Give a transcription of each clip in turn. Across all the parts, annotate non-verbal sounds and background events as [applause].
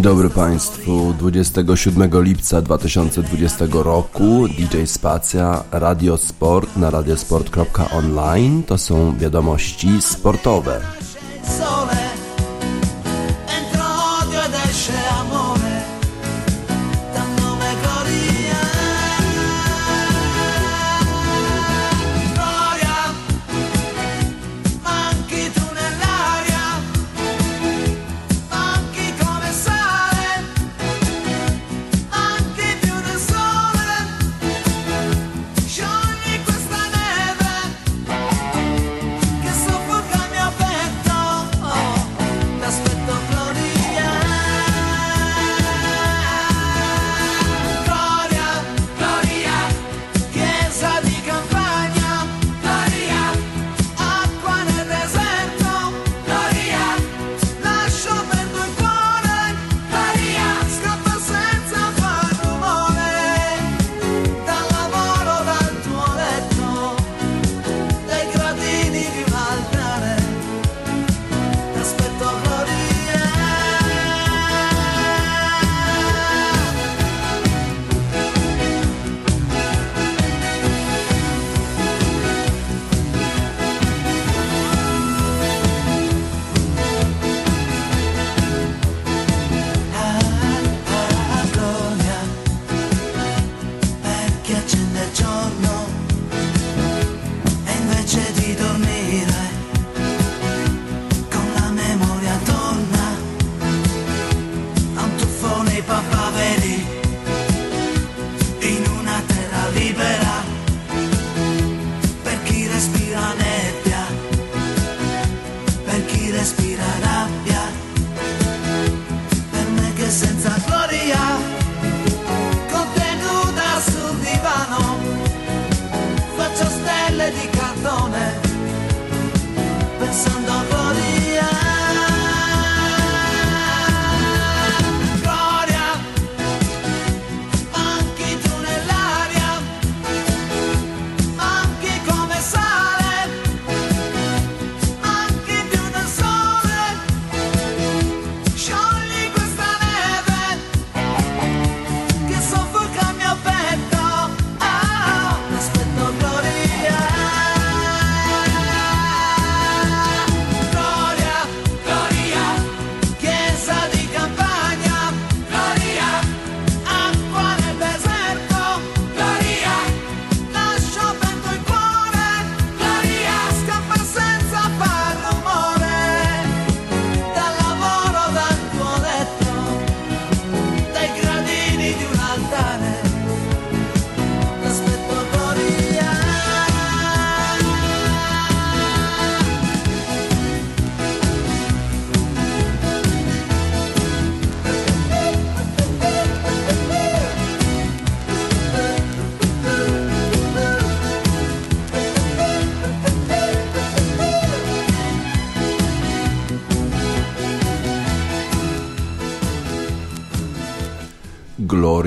Dzień dobry Państwu. 27 lipca 2020 roku DJ Spacja, Radio Sport na radiosport.online to są wiadomości sportowe.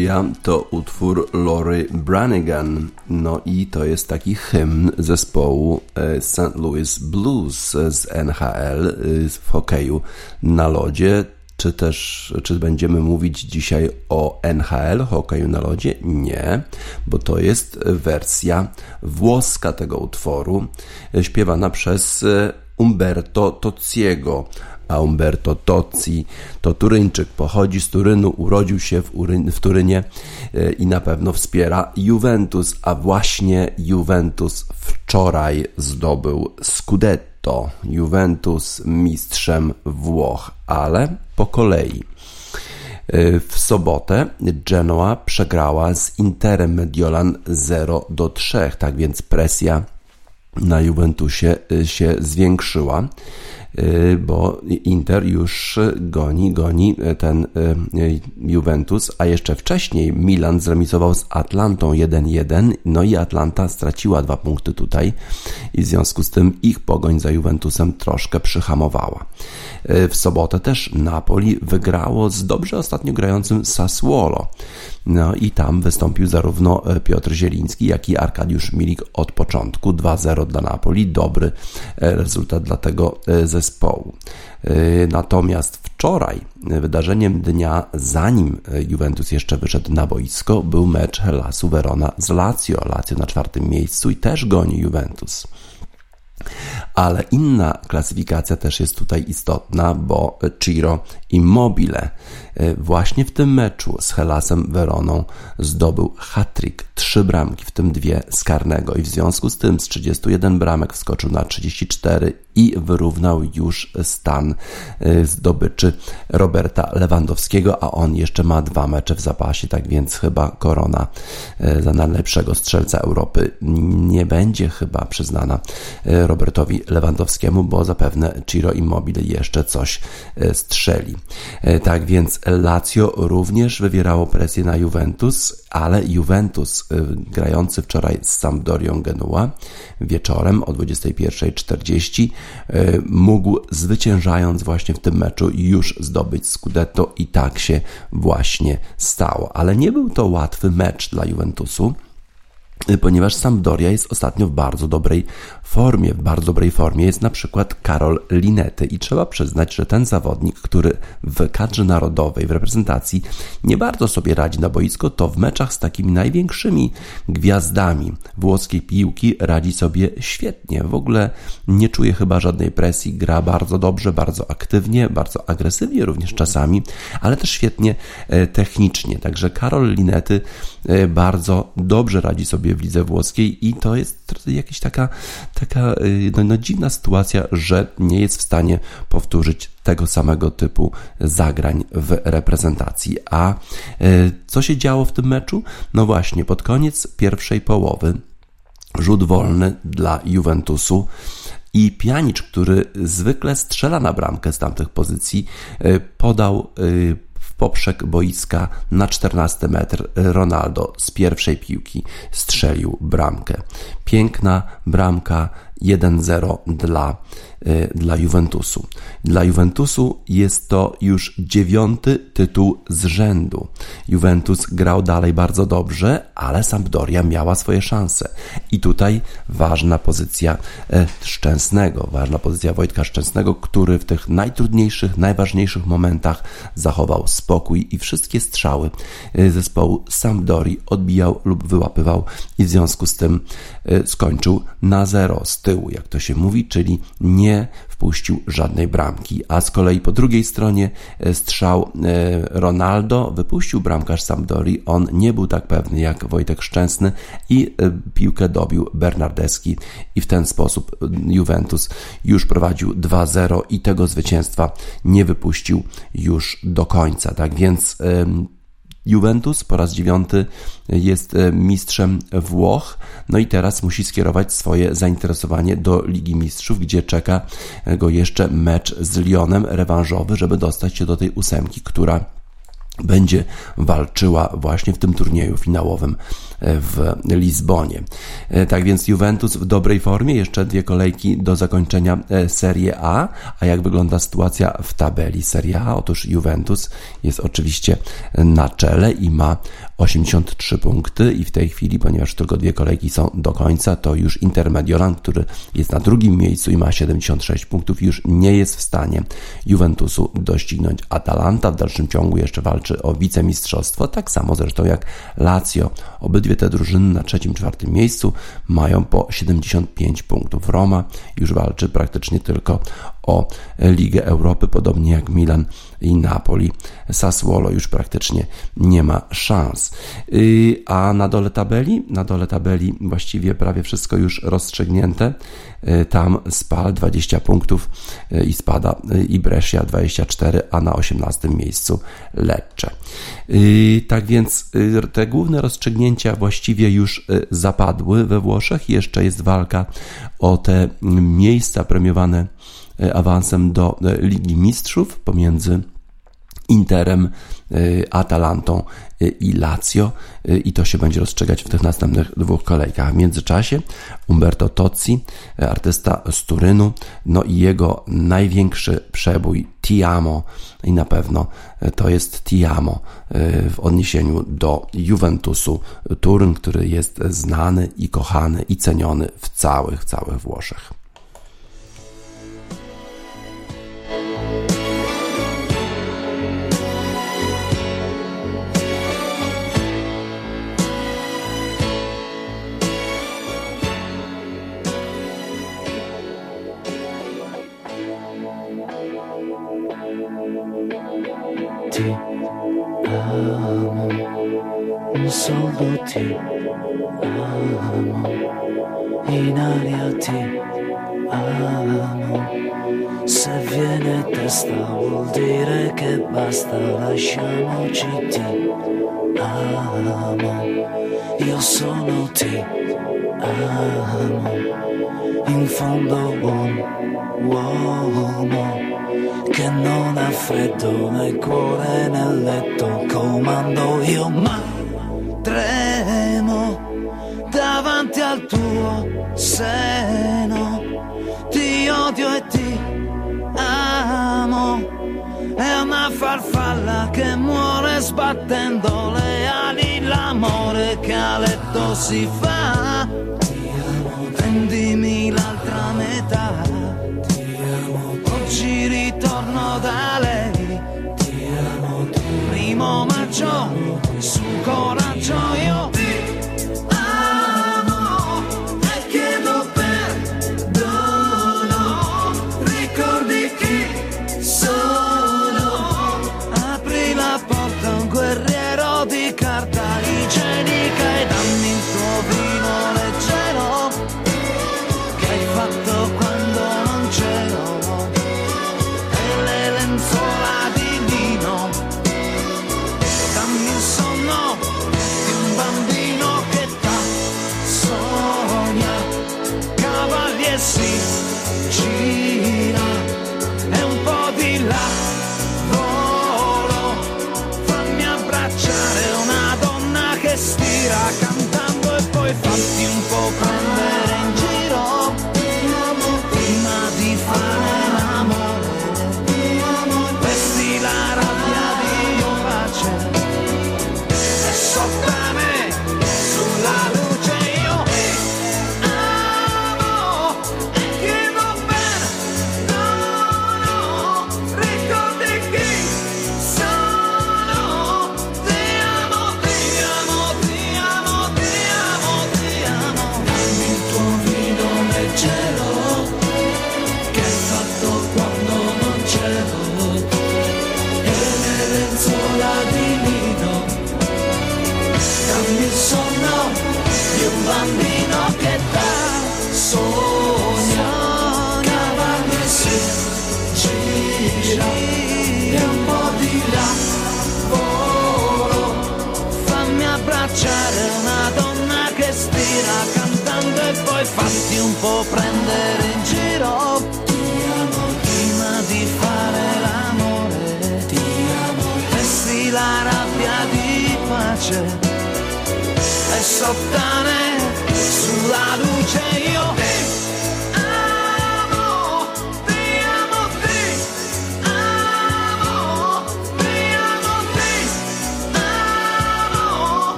Gloria to utwór Lori Branigan. No i to jest taki hymn zespołu e, St. Louis Blues z NHL e, w hokeju na lodzie. Czy też, czy będziemy mówić dzisiaj o NHL, hokeju na lodzie? Nie, bo to jest wersja włoska tego utworu, e, śpiewana przez Umberto Tociego a Umberto Tozzi to Turyńczyk, pochodzi z Turynu, urodził się w, Uryn, w Turynie e, i na pewno wspiera Juventus, a właśnie Juventus wczoraj zdobył Scudetto. Juventus mistrzem Włoch, ale po kolei. E, w sobotę Genoa przegrała z Interem Mediolan 0 do 3, tak więc presja na Juventusie e, się zwiększyła. Y, bo Inter już goni, goni ten y, Juventus, a jeszcze wcześniej Milan zremisował z Atlantą 1-1, no i Atlanta straciła dwa punkty tutaj i w związku z tym ich pogoń za Juventusem troszkę przyhamowała. Y, w sobotę też Napoli wygrało z dobrze ostatnio grającym Sassuolo. No i tam wystąpił zarówno Piotr Zieliński, jak i Arkadiusz Milik od początku. 2-0 dla Napoli. Dobry rezultat dla tego zespołu zespołu. Natomiast wczoraj, wydarzeniem dnia, zanim Juventus jeszcze wyszedł na boisko, był mecz Helasu Verona z Lazio. Lazio na czwartym miejscu i też goni Juventus. Ale inna klasyfikacja też jest tutaj istotna, bo Ciro Immobile e, właśnie w tym meczu z Helasem Veroną zdobył hat-trick, trzy bramki, w tym dwie z karnego i w związku z tym z 31 bramek wskoczył na 34 i wyrównał już stan y, zdobyczy Roberta Lewandowskiego, a on jeszcze ma dwa mecze w zapasie, tak więc chyba korona y, za najlepszego strzelca Europy nie będzie chyba przyznana Robertowi Lewandowskiemu, bo zapewne Ciro Immobile jeszcze coś strzeli. Tak więc Lazio również wywierało presję na Juventus, ale Juventus grający wczoraj z Sampdorią Genua wieczorem o 21.40 E, mógł zwyciężając właśnie w tym meczu już zdobyć Scudetto i tak się właśnie stało. Ale nie był to łatwy mecz dla Juventusu ponieważ Sampdoria jest ostatnio w bardzo dobrej formie. W bardzo dobrej formie jest na przykład Karol Linety i trzeba przyznać, że ten zawodnik, który w kadrze narodowej, w reprezentacji nie bardzo sobie radzi na boisko, to w meczach z takimi największymi gwiazdami włoskiej piłki radzi sobie świetnie. W ogóle nie czuje chyba żadnej presji, gra bardzo dobrze, bardzo aktywnie, bardzo agresywnie również czasami, ale też świetnie e, technicznie. Także Karol Linety e, bardzo dobrze radzi sobie w lidze włoskiej i to jest jakaś taka taka y, no, no, dziwna sytuacja, że nie jest w stanie powtórzyć tego samego typu zagrań w reprezentacji. A y, co się działo w tym meczu? No właśnie, pod koniec pierwszej połowy rzut wolny dla Juventusu i Pianicz, który zwykle strzela na bramkę z tamtych pozycji, y, podał w poprzek boiska na 14 metr. Ronaldo z pierwszej piłki strzelił bramkę. Piękna bramka 1-0 dla Y, dla Juventusu. Dla Juventusu jest to już dziewiąty tytuł z rzędu. Juventus grał dalej bardzo dobrze, ale Sampdoria miała swoje szanse. I tutaj ważna pozycja e, Szczęsnego, ważna pozycja Wojtka Szczęsnego, który w tych najtrudniejszych, najważniejszych momentach zachował spokój i wszystkie strzały e, zespołu Sampdori odbijał lub wyłapywał i w związku z tym e, skończył na zero z tyłu, jak to się mówi, czyli nie wpuścił żadnej bramki. A z kolei po drugiej stronie e, strzał e, Ronaldo wypuścił bramkarz Sampdori. On nie był tak pewny jak Wojtek Szczęsny i e, piłkę dobił Bernardeski i w ten sposób Juventus już prowadził 2-0 i tego zwycięstwa nie wypuścił już do końca. Tak więc Juventus po raz dziewiąty jest e, mistrzem Włoch, no i teraz musi skierować swoje zainteresowanie do Ligi Mistrzów, gdzie czeka go jeszcze mecz z Lyonem rewanżowy, żeby dostać się do tej ósemki, która będzie walczyła właśnie w tym turnieju finałowym e, w Lizbonie. E, tak więc Juventus w dobrej formie, jeszcze dwie kolejki do zakończenia e, Serie A. A jak wygląda sytuacja w tabeli Serie A? Otóż Juventus jest oczywiście na czele i ma 83 punkty i w tej chwili, ponieważ tylko dwie kolejki są do końca, to już Inter Mediolan, który jest na drugim miejscu i ma 76 punktów, już nie jest w stanie Juventusu doścignąć. Atalanta w dalszym ciągu jeszcze walczy o wicemistrzostwo, tak samo zresztą jak Lazio. Obydwie te drużyny na trzecim, czwartym miejscu mają po 75 punktów. Roma już walczy praktycznie tylko o Ligę Europy, podobnie jak Milan i Napoli. Sassuolo już praktycznie nie ma szans. Y, a na dole tabeli, na dole tabeli właściwie prawie wszystko już rozstrzygnięte. Y, tam Spal 20 punktów y, i spada i Brescia 24, a na 18 miejscu Lecce. Tak więc te główne rozstrzygnięcia właściwie już zapadły we Włoszech. Jeszcze jest walka o te miejsca premiowane awansem do e, Ligi Mistrzów pomiędzy Interem, e, Atalantą i Lazio i to się będzie rozstrzygać w tych następnych dwóch kolejkach. W międzyczasie Umberto Tozzi, artysta z Turynu, no i jego największy przebój Tiamo i na pewno to jest Tiamo w odniesieniu do Juventusu Turyn, który jest znany i kochany i ceniony w całych, całych Włoszech. ti amo, solo ti amo, in aria ti amo. Se viene testa vuol dire che basta, lasciamoci ti amo, io sono ti amo, in fondo un uomo che non ha freddo nel cuore nel letto comando io ma tremo davanti al tuo seno. Ti odio e ti amo è una farfalla che muore sbattendo le ali. L'amore che a letto si fa prendimi l'altra metà ritorno da lei. Primo maggio su coraggio io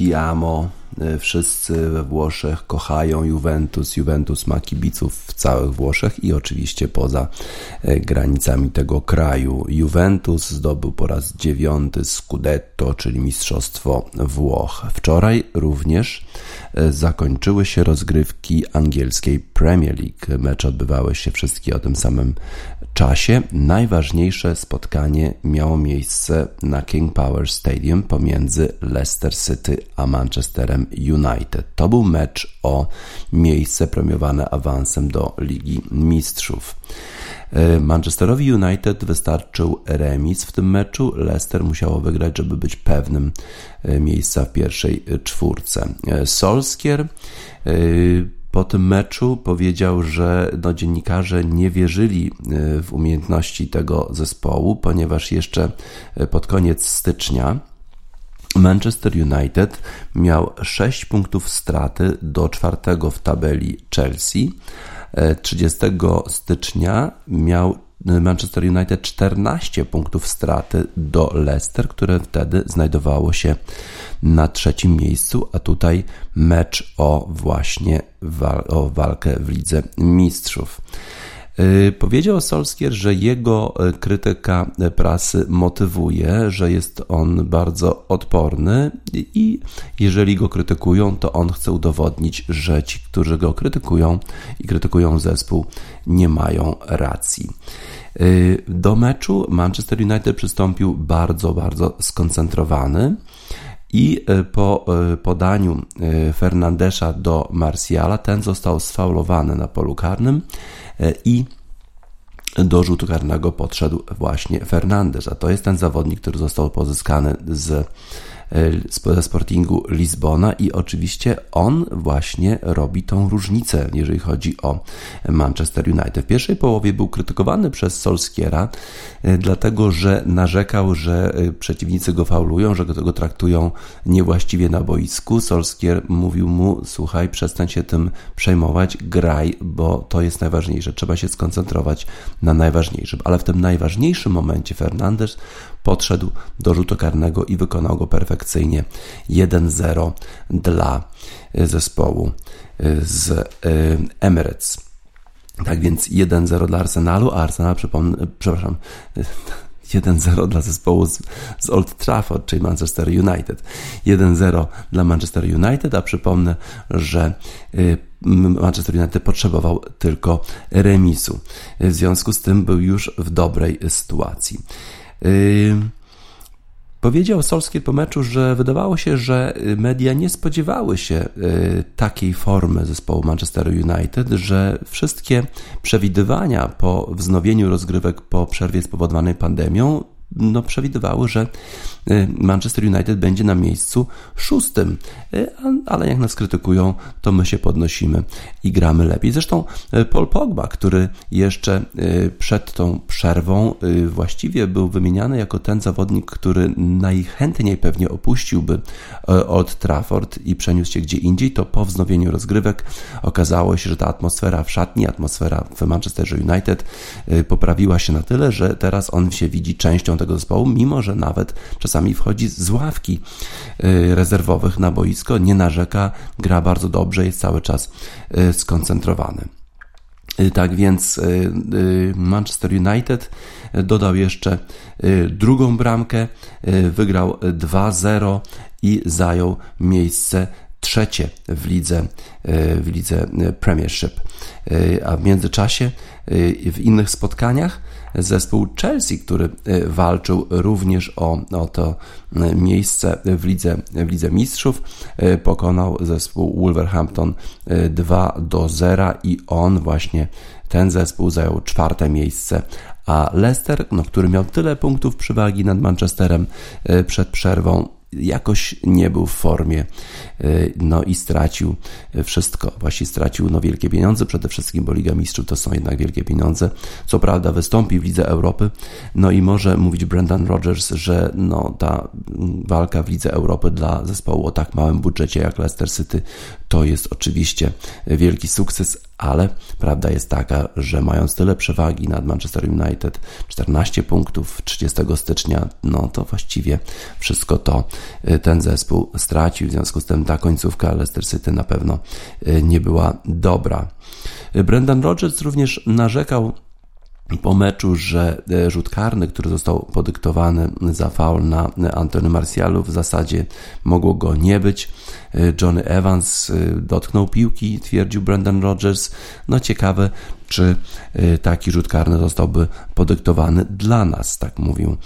jego Tiamo. E, wszyscy we Włoszech kochają Juventus. Juventus ma kibiców całych Włoszech i oczywiście poza e, granicami tego kraju. Juventus zdobył po raz dziewiąty Scudetto, czyli Mistrzostwo Włoch. Wczoraj również e, zakończyły się rozgrywki angielskiej Premier League. Mecze odbywały się wszystkie o tym samym czasie najważniejsze spotkanie miało miejsce na King Power Stadium pomiędzy Leicester City a Manchesterem United. To był mecz o miejsce premiowane awansem do Ligi Mistrzów. E, Manchesterowi United wystarczył remis w tym meczu. Leicester musiało wygrać, żeby być pewnym e, miejsca w pierwszej czwórce. E, Solskier po tym meczu powiedział, że no, dziennikarze nie wierzyli w umiejętności tego zespołu, ponieważ jeszcze pod koniec stycznia Manchester United miał 6 punktów straty do czwartego w tabeli Chelsea. 30 e, stycznia miał Manchester United 14 punktów straty do Leicester, które wtedy znajdowało się na trzecim miejscu, a tutaj mecz o właśnie wal o walkę w Lidze Mistrzów. Powiedział Solskier, że jego krytyka prasy motywuje, że jest on bardzo odporny i jeżeli go krytykują, to on chce udowodnić, że ci, którzy go krytykują i krytykują zespół, nie mają racji. Do meczu Manchester United przystąpił bardzo, bardzo skoncentrowany. I e, po e, podaniu e, Fernandesza do Marciala, ten został sfaulowany na polu karnym i do rzutu karnego podszedł właśnie Fernandez, a to jest ten zawodnik, który został pozyskany z ze Sportingu Lizbona i oczywiście on właśnie robi tą różnicę, jeżeli chodzi o Manchester United. W pierwszej połowie był krytykowany przez Solskiera, e, dlatego że narzekał, że e, przeciwnicy go faulują, że go, traktują niewłaściwie na boisku. Solskier mówił mu, słuchaj, przestań się tym przejmować, graj, bo to jest najważniejsze. Trzeba się skoncentrować na najważniejszym. Ale w tym najważniejszym momencie Fernandez podszedł do rzutu karnego i wykonał go perfekcyjnie 1-0 dla e, zespołu e, z e, Emirates. Tak więc 1-0 dla Arsenalu, a Arsenal, przypomnę, przepraszam, [laughs] 1-0 dla zespołu z, z, Old Trafford, czyli Manchester United. 1-0 dla Manchester United, a przypomnę, że Manchester United potrzebował tylko remisu. W związku z tym był już w dobrej sytuacji. Powiedział Solskier po meczu, że wydawało się, że media nie spodziewały się y, takiej formy zespołu Manchester United, że wszystkie przewidywania po wznowieniu rozgrywek po przerwie spowodowanej pandemią no, przewidywały, że y, Manchester United będzie na miejscu szóstym, y, ale jak nas krytykują, to my się podnosimy i gramy lepiej. Zresztą y, Paul Pogba, który jeszcze przed tą przerwą właściwie był wymieniany jako ten zawodnik, który najchętniej pewnie opuściłby od Trafford i przeniósł się gdzie indziej, to po wznowieniu rozgrywek okazało się, że ta atmosfera w szatni, atmosfera w Manchesterze United poprawiła się na tyle, że teraz on się widzi częścią tego zespołu, mimo że nawet czasami wchodzi z ławki y, rezerwowych na boisko, nie narzeka, gra bardzo dobrze, jest cały czas y, skoncentrowany. Y, tak więc Manchester United dodał jeszcze drugą bramkę, wygrał 2-0 i zajął miejsce trzecie w lidze, w lidze Premiership. A w międzyczasie w innych spotkaniach zespół Chelsea, który e, walczył również o, o to e, miejsce w lidze, w lidze Mistrzów. Pokonał zespół Wolverhampton 2 do 0 i on właśnie ten zespół zajął czwarte miejsce, a Leicester, no, który miał tyle punktów przewagi nad Manchesterem przed przerwą, jakoś nie był w formie, y, no i stracił wszystko. Właściwie stracił no, wielkie pieniądze, przede wszystkim, bo Liga Mistrzów to są jednak wielkie pieniądze. Co prawda wystąpi w Lidze Europy, no i może mówić Brendan Rodgers, że no, ta walka w Lidze Europy dla zespołu o tak małym budżecie jak Leicester City to jest oczywiście wielki sukces, ale prawda jest taka, że mając tyle przewagi nad Manchester United, 14 punktów 30 stycznia, no to właściwie wszystko to y, ten zespół stracił. W związku z tym ta końcówka Leicester City na pewno y, nie była dobra. Brendan Rodgers również narzekał po meczu, że e, rzut karny, który został podyktowany za faul na Antony Marcialu, w zasadzie mogło go nie być. E, Johnny Evans e, dotknął piłki, twierdził Brendan Rodgers. No ciekawe, czy taki rzut karny zostałby podyktowany dla nas, tak mówił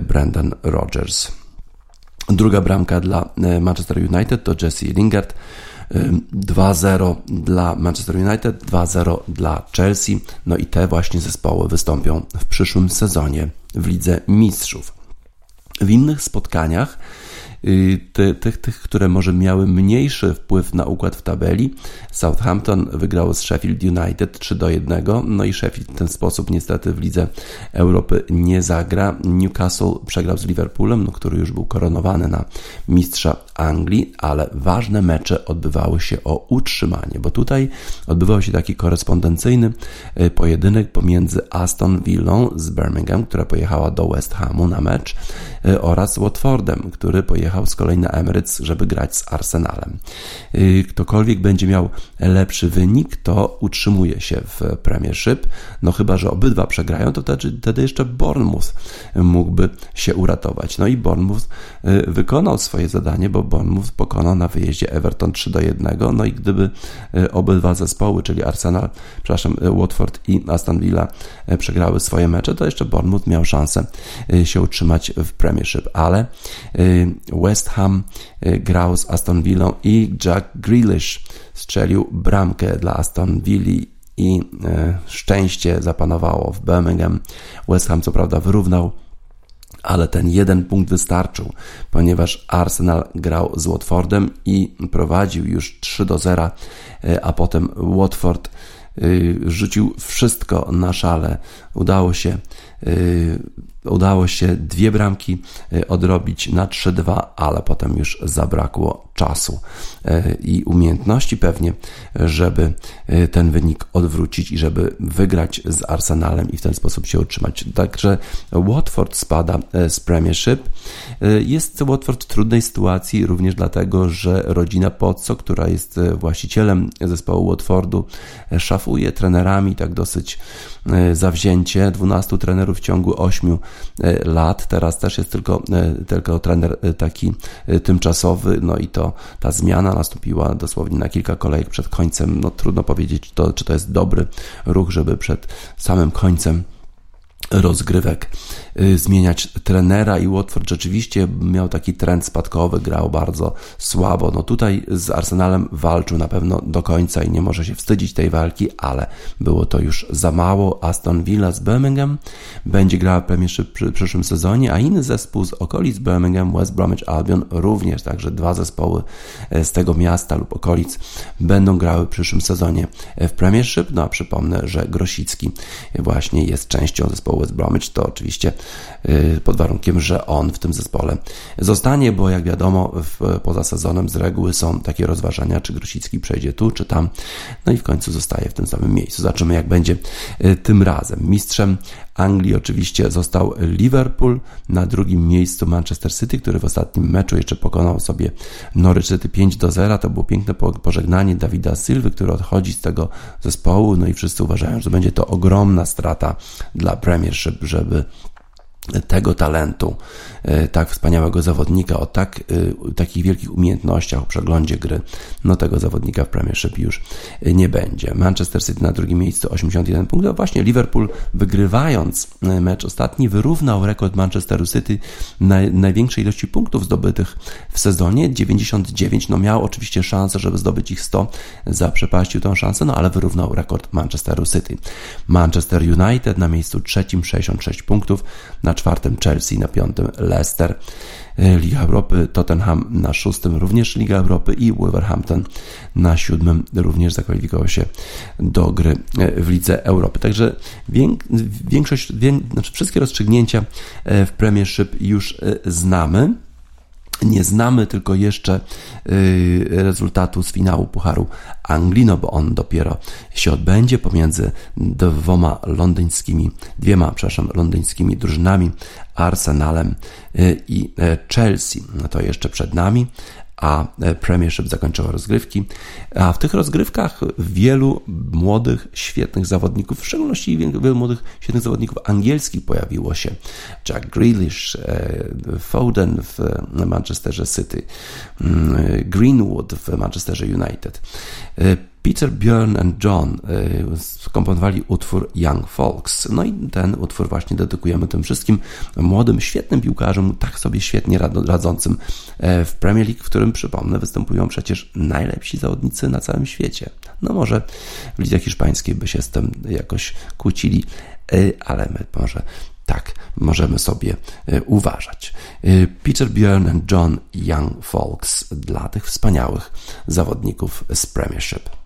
Brendan Rodgers. Druga bramka dla Manchester United to Jesse Lingard 2-0 dla Manchester United, 2-0 dla Chelsea. No i te właśnie zespoły wystąpią w przyszłym sezonie w Lidze Mistrzów. W innych spotkaniach Tych, tych, które może miały mniejszy wpływ na układ w tabeli. Southampton wygrało z Sheffield United 3 do 1, no i Sheffield w ten sposób niestety w Lidze Europy nie zagra. Newcastle przegrał z Liverpoolem, no, który już był koronowany na mistrza Anglii, ale ważne mecze odbywały się o utrzymanie, bo tutaj odbywał się taki korespondencyjny y, pojedynek pomiędzy Aston Villą z Birmingham, która pojechała do West Hamu na mecz y, oraz Watfordem, który pojechał pojechał z kolei na Emirates, żeby grać z Arsenalem. Ktokolwiek będzie miał lepszy wynik, to utrzymuje się w Premiership. No chyba, że obydwa przegrają, to wtedy, jeszcze Bournemouth mógłby się uratować. No i Bournemouth wykonał swoje zadanie, bo Bournemouth pokonał na wyjeździe Everton 3 do 1. No i gdyby obydwa zespoły, czyli Arsenal, przepraszam, Watford i Aston Villa przegrały swoje mecze, to jeszcze Bournemouth miał szansę się utrzymać w Premiership, ale West Ham grał z Aston Villą i Jack Grealish strzelił bramkę dla Aston Villa i szczęście zapanowało w Birmingham. West Ham co prawda wyrównał ale ten jeden punkt wystarczył, ponieważ Arsenal grał z Watfordem i prowadził już 3 do 0, a potem Watford rzucił wszystko na szale. Udało się udało się dwie bramki e, odrobić na 3-2, ale potem już zabrakło czasu e, i umiejętności pewnie, żeby e, ten wynik odwrócić i żeby wygrać z Arsenalem i w ten sposób się utrzymać. Także Watford spada z Premiership. Jest Watford w trudnej sytuacji również dlatego, że rodzina Pozzo, która jest właścicielem zespołu Watfordu, szafuje trenerami tak dosyć zawzięcie. 12 trenerów w ciągu 8 E, lat. Teraz też jest tylko, e, tylko trener e, taki tymczasowy, no i to ta zmiana nastąpiła dosłownie na kilka kolejek przed końcem. No trudno powiedzieć, to, czy to jest dobry ruch, żeby przed samym końcem rozgrywek y, zmieniać trenera i Watford rzeczywiście miał taki trend spadkowy, grał bardzo słabo. No tutaj z Arsenalem walczył na pewno do końca i nie może się wstydzić tej walki, ale było to już za mało. Aston Villa z Birmingham będzie grała Premiership w przyszłym sezonie, a inny zespół z okolic Birmingham, West Bromwich Albion również, także dwa zespoły e, z tego miasta lub okolic będą grały w przyszłym sezonie w Premiership. No a przypomnę, że Grosicki właśnie jest częścią zespołu West Bromwich, to oczywiście y, pod warunkiem, że on w tym zespole zostanie, bo jak wiadomo, w, poza sezonem z reguły są takie rozważania, czy Grosicki przejdzie tu, czy tam, no i w końcu zostaje w tym samym miejscu. Zobaczymy, jak będzie y, tym razem. Mistrzem Anglii oczywiście został Liverpool, na drugim miejscu Manchester City, który w ostatnim meczu jeszcze pokonał sobie Norwich City 5 do 0. To było piękne pożegnanie Dawida Silwy, który odchodzi z tego zespołu, no i wszyscy uważają, że będzie to ogromna strata dla Premiership, żeby tego talentu, tak wspaniałego zawodnika, o tak, e, takich wielkich umiejętnościach, o przeglądzie gry, no tego zawodnika w Premiership już nie będzie. Manchester City na drugim miejscu 81 punktów. Właśnie Liverpool wygrywając e, mecz ostatni wyrównał rekord Manchesteru City na największej ilości punktów zdobytych w sezonie 99. No miał oczywiście szansę, żeby zdobyć ich 100, zaprzepaścił tą szansę, no ale wyrównał rekord Manchesteru City. Manchester United na miejscu trzecim 66 punktów, na czwartym Chelsea, na piątym Leicester. E, Liga Europy, Tottenham na szóstym również Liga Europy i Wolverhampton na siódmym również zakwalifikował się do gry e, w Lidze Europy. Także większość, znaczy wszystkie rozstrzygnięcia e, w Premiership już znamy. Nie znamy tylko jeszcze y, rezultatu z finału Pucharu Anglii, no bo on dopiero się odbędzie pomiędzy dwoma londyńskimi, dwiema, przepraszam, londyńskimi drużynami, Arsenalem y, i y, Chelsea. No to jeszcze przed nami, a Premiership zakończyło rozgrywki. A w tych rozgrywkach wielu młodych, świetnych zawodników, w szczególności wielu młodych, świetnych zawodników angielskich pojawiło się. Jack Grealish, e, Foden w Manchesterze City, mm, Greenwood w Manchesterze United. Peter, Björn and John y, skomponowali utwór Young Folks. No i ten utwór właśnie dedykujemy tym wszystkim młodym, świetnym piłkarzom, tak sobie świetnie radzącym e, w Premier League, w którym, przypomnę, występują przecież najlepsi zawodnicy na całym świecie. No może w lidze hiszpańskiej by się z tym jakoś kłócili, e, ale my może tak możemy sobie e, uważać. Peter Björn and John Young Folks dla tych wspaniałych zawodników z Premiership.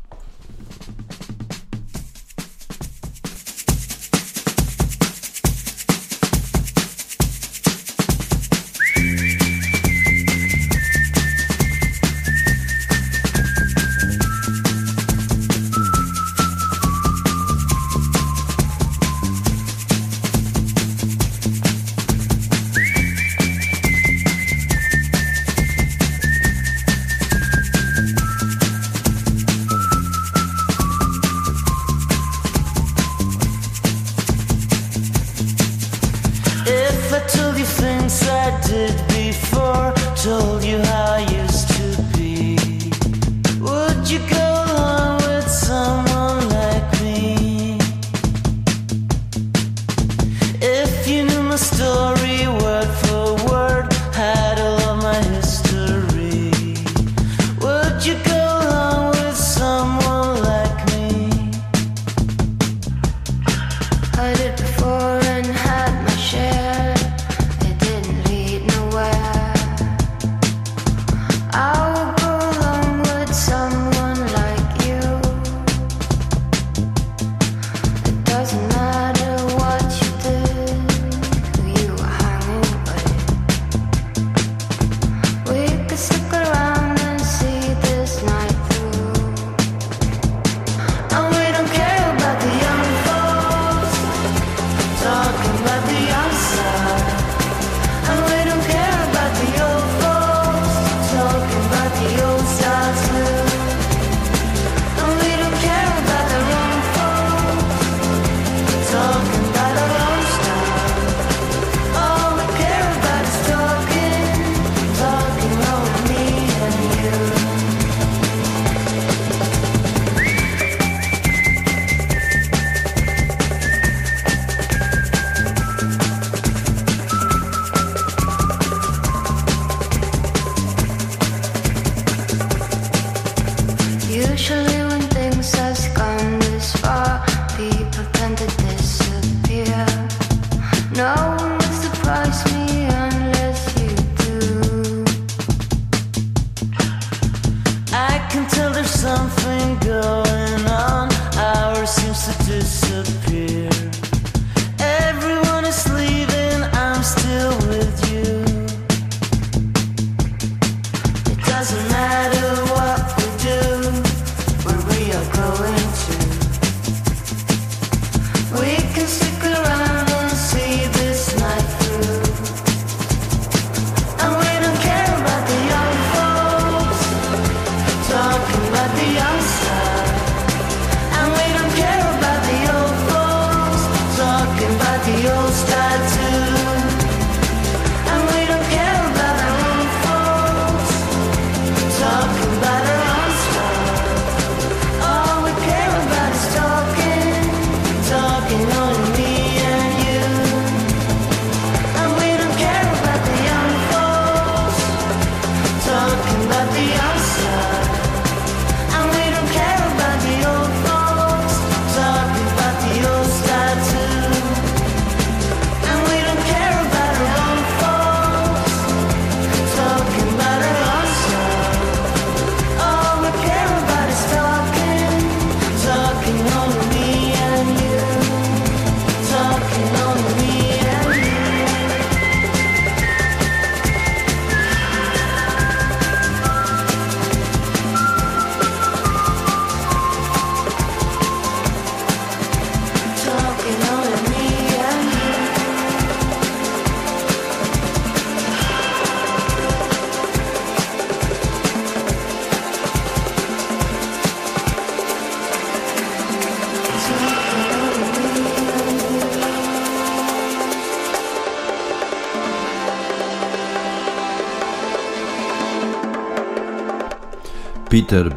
Peter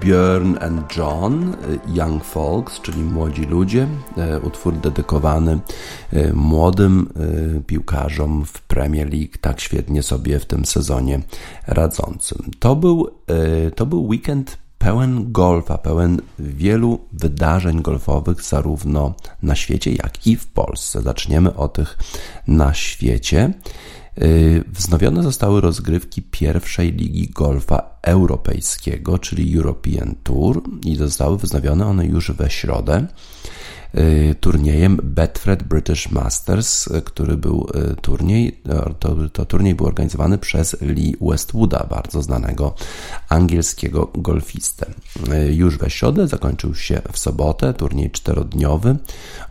Björn and John, Young Folks, czyli młodzi ludzie, e, utwór dedykowany e, młodym piłkarzom w Premier League, tak świetnie sobie w tym sezonie radzącym. To był, to był weekend pełen golfa, pełen wielu wydarzeń golfowych, zarówno na świecie, jak i w Polsce. Zaczniemy o tych na świecie. Y, wznowione zostały rozgrywki pierwszej ligi golfa europejskiego, czyli European Tour, i zostały wznowione one już we środę. Y, turniejem Betfred British Masters, y, który był y, turniej, to, to turniej był organizowany przez Lee Westwooda, bardzo znanego angielskiego golfistę. Już we środę zakończył się w sobotę turniej czterodniowy,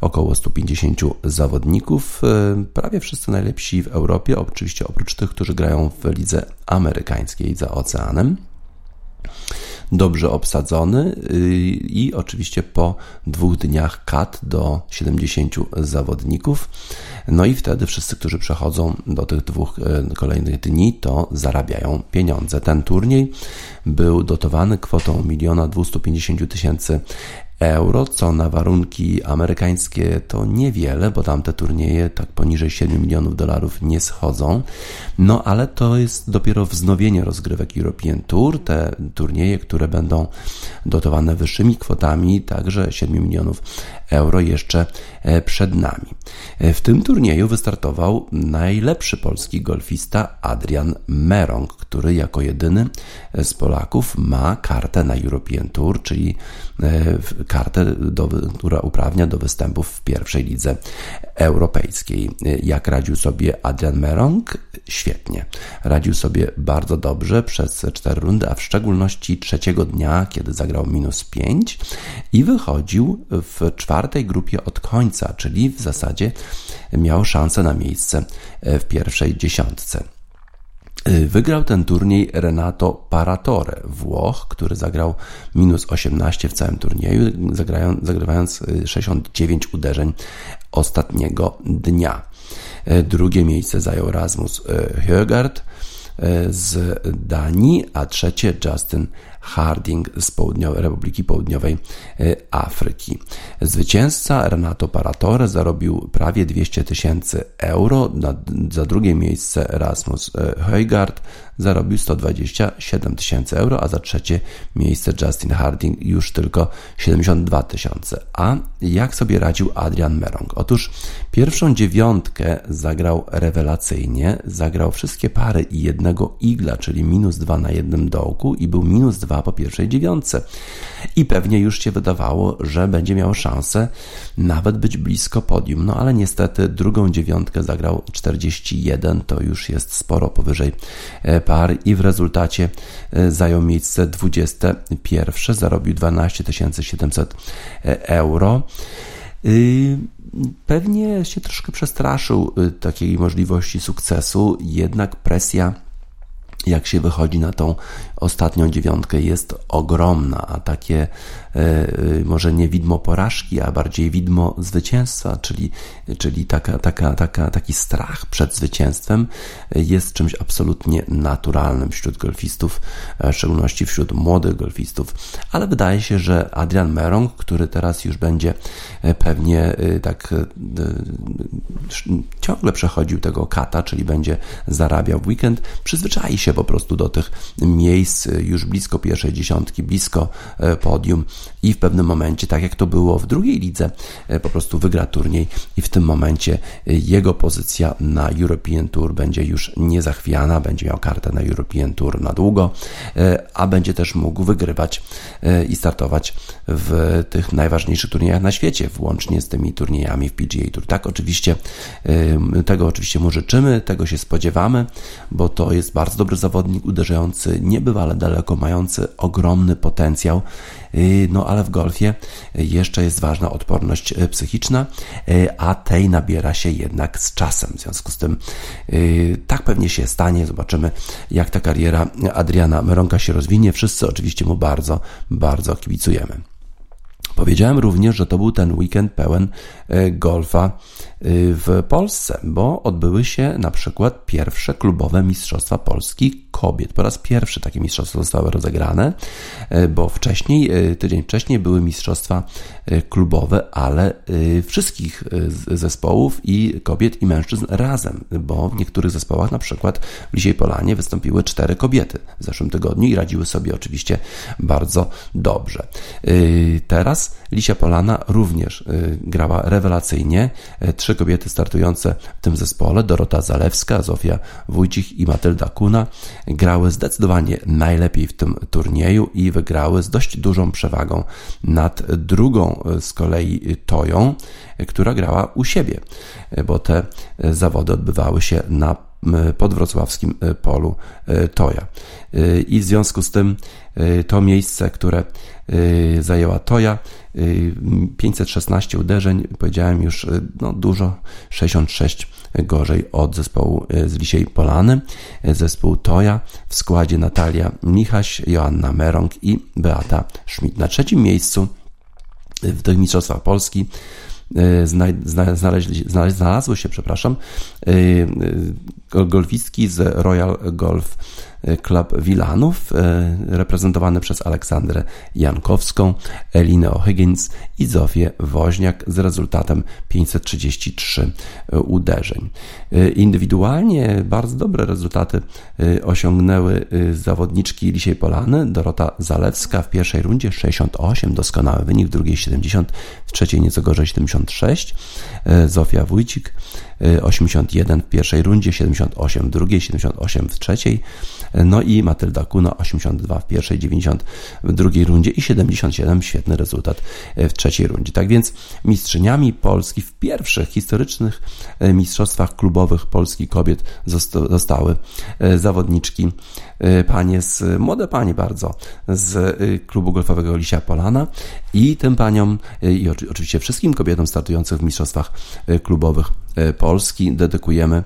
około 150 zawodników, prawie wszyscy najlepsi w Europie, oczywiście oprócz tych, którzy grają w lidze amerykańskiej za oceanem. Dobrze obsadzony i oczywiście po dwóch dniach kat do 70 zawodników. No i wtedy wszyscy, którzy przechodzą do tych dwóch kolejnych dni, to zarabiają pieniądze. Ten turniej był dotowany kwotą 1 250 tysięcy euro, co na warunki amerykańskie to niewiele, bo tam te turnieje tak poniżej 7 milionów dolarów nie schodzą. No ale to jest dopiero wznowienie rozgrywek European Tour, te turnieje, które będą dotowane wyższymi kwotami, także 7 milionów euro jeszcze e, przed nami. E, w tym turnieju wystartował najlepszy polski golfista Adrian Merong, który jako jedyny z Polaków ma kartę na European Tour, czyli e, kartę, do, która uprawnia do występów w pierwszej lidze europejskiej. Jak radził sobie Adrian Merong? Świetnie. Radził sobie bardzo dobrze przez cztery rundy, a w szczególności trzeciego dnia, kiedy zagrał minus 5 i wychodził w czwartej grupie od końca, czyli w zasadzie miał szansę na miejsce w pierwszej dziesiątce. Y, wygrał ten turniej Renato Paratore, Włoch, który zagrał minus 18 w całym turnieju, zagrywając 69 y, uderzeń ostatniego dnia. Y, drugie miejsce zajął Rasmus Högard z Danii, a trzecie Justin Harding z Południowej, Republiki Południowej e, Afryki. Zwycięzca Renato Paratore zarobił prawie 200 tysięcy euro, za drugie miejsce Rasmus e, Heugard zarobił 127 tysięcy euro, a za trzecie miejsce Justin Harding już tylko 72 tysiące. A jak sobie radził Adrian Merong? Otóż pierwszą dziewiątkę zagrał rewelacyjnie, zagrał wszystkie pary i jednego igla, czyli minus dwa na jednym dołku i był minus dwa po pierwszej dziewiątce. I pewnie już się wydawało, że będzie miał szansę nawet być blisko podium. No ale niestety drugą dziewiątkę zagrał 41, to już jest sporo powyżej e, par i w rezultacie e, zajął miejsce 21, zarobił 12 700 e, euro. Pewnie się troszkę przestraszył takiej możliwości sukcesu, jednak presja jak się wychodzi na tą ostatnią dziewiątkę, jest ogromna, a takie e, e, może nie widmo porażki, a bardziej widmo zwycięstwa, czyli, czyli taka, taka, taka, taki strach przed zwycięstwem jest czymś absolutnie naturalnym wśród golfistów, w szczególności wśród młodych golfistów. Ale wydaje się, że Adrian Merong, który teraz już będzie e, pewnie tak ciągle przechodził tego kata, czyli będzie zarabiał w weekend, przyzwyczai się po prostu do tych miejsc już blisko pierwszej dziesiątki, blisko e, podium i w pewnym momencie, tak jak to było w drugiej lidze, e, po prostu wygra turniej i w tym momencie e, jego pozycja na European Tour będzie już niezachwiana, będzie miał kartę na European Tour na długo, a będzie też mógł wygrywać i startować w tych najważniejszych turniejach na świecie, włącznie z tymi turniejami w PGA Tour. Tak, oczywiście tego oczywiście mu życzymy, tego się spodziewamy, bo to jest bardzo dobry zawodnik, uderzający niebywale daleko, mający ogromny potencjał. Y, no ale w golfie jeszcze jest ważna odporność y, psychiczna, y, a tej nabiera się jednak z czasem. W związku z tym tak pewnie się stanie. Zobaczymy, jak ta kariera Adriana Meronka się rozwinie. Wszyscy oczywiście mu bardzo, bardzo kibicujemy. Powiedziałem również, że to był ten weekend pełen golfa w Polsce, bo odbyły się na przykład pierwsze klubowe Mistrzostwa Polski kobiet. Po raz pierwszy takie mistrzostwa zostały rozegrane, e, bo wcześniej, e, tydzień wcześniej były mistrzostwa e, klubowe, ale wszystkich zespołów i kobiet i mężczyzn razem, bo w niektórych zespołach, na przykład w Lisiej Polanie wystąpiły cztery kobiety w zeszłym tygodniu i radziły sobie oczywiście bardzo dobrze. Teraz Lisia Polana również grała rewelacyjnie. Trzy kobiety startujące w tym zespole, Dorota Zalewska, Zofia Wójcich i Matylda Kuna, grały zdecydowanie najlepiej w tym turnieju i wygrały z dość dużą przewagą nad drugą z kolei Toją, która grała u siebie, bo te zawody odbywały się na podwrocławskim polu Toja. I w związku z tym to miejsce, które zajęła Toja, 516 uderzeń, powiedziałem już no, dużo, 66 gorzej od zespołu z Lisiej Polany. Zespół Toja w składzie Natalia Michaś, Joanna Merong i Beata Schmidt. Na trzecim miejscu w tych Mistrzostwach Polski znalazły się, przepraszam, golfistki z Royal Golf Club Wilanów, reprezentowany przez Aleksandrę Jankowską, Elinę O'Higgins i Zofię Woźniak z rezultatem 533 uderzeń. Indywidualnie bardzo dobre rezultaty osiągnęły zawodniczki Lisiej Polany, Dorota Zalewska w pierwszej rundzie 68, doskonały wynik, w drugiej 70, w trzeciej nieco gorzej 76, Zofia Wójcik 81 w pierwszej rundzie, 78 w drugiej, 78 w trzeciej, no i Matylda Kuno 82 w pierwszej, 90 w drugiej rundzie i 77 świetny rezultat w trzeciej rundzie. Tak więc mistrzyniami Polski w pierwszych historycznych e, mistrzostwach klubowych Polski kobiet zostały e, zawodniczki e, panie z, młode panie bardzo z klubu golfowego Lisia Polana i tym paniom i oczywiście wszystkim kobietom startujących w mistrzostwach klubowych Polski dedykujemy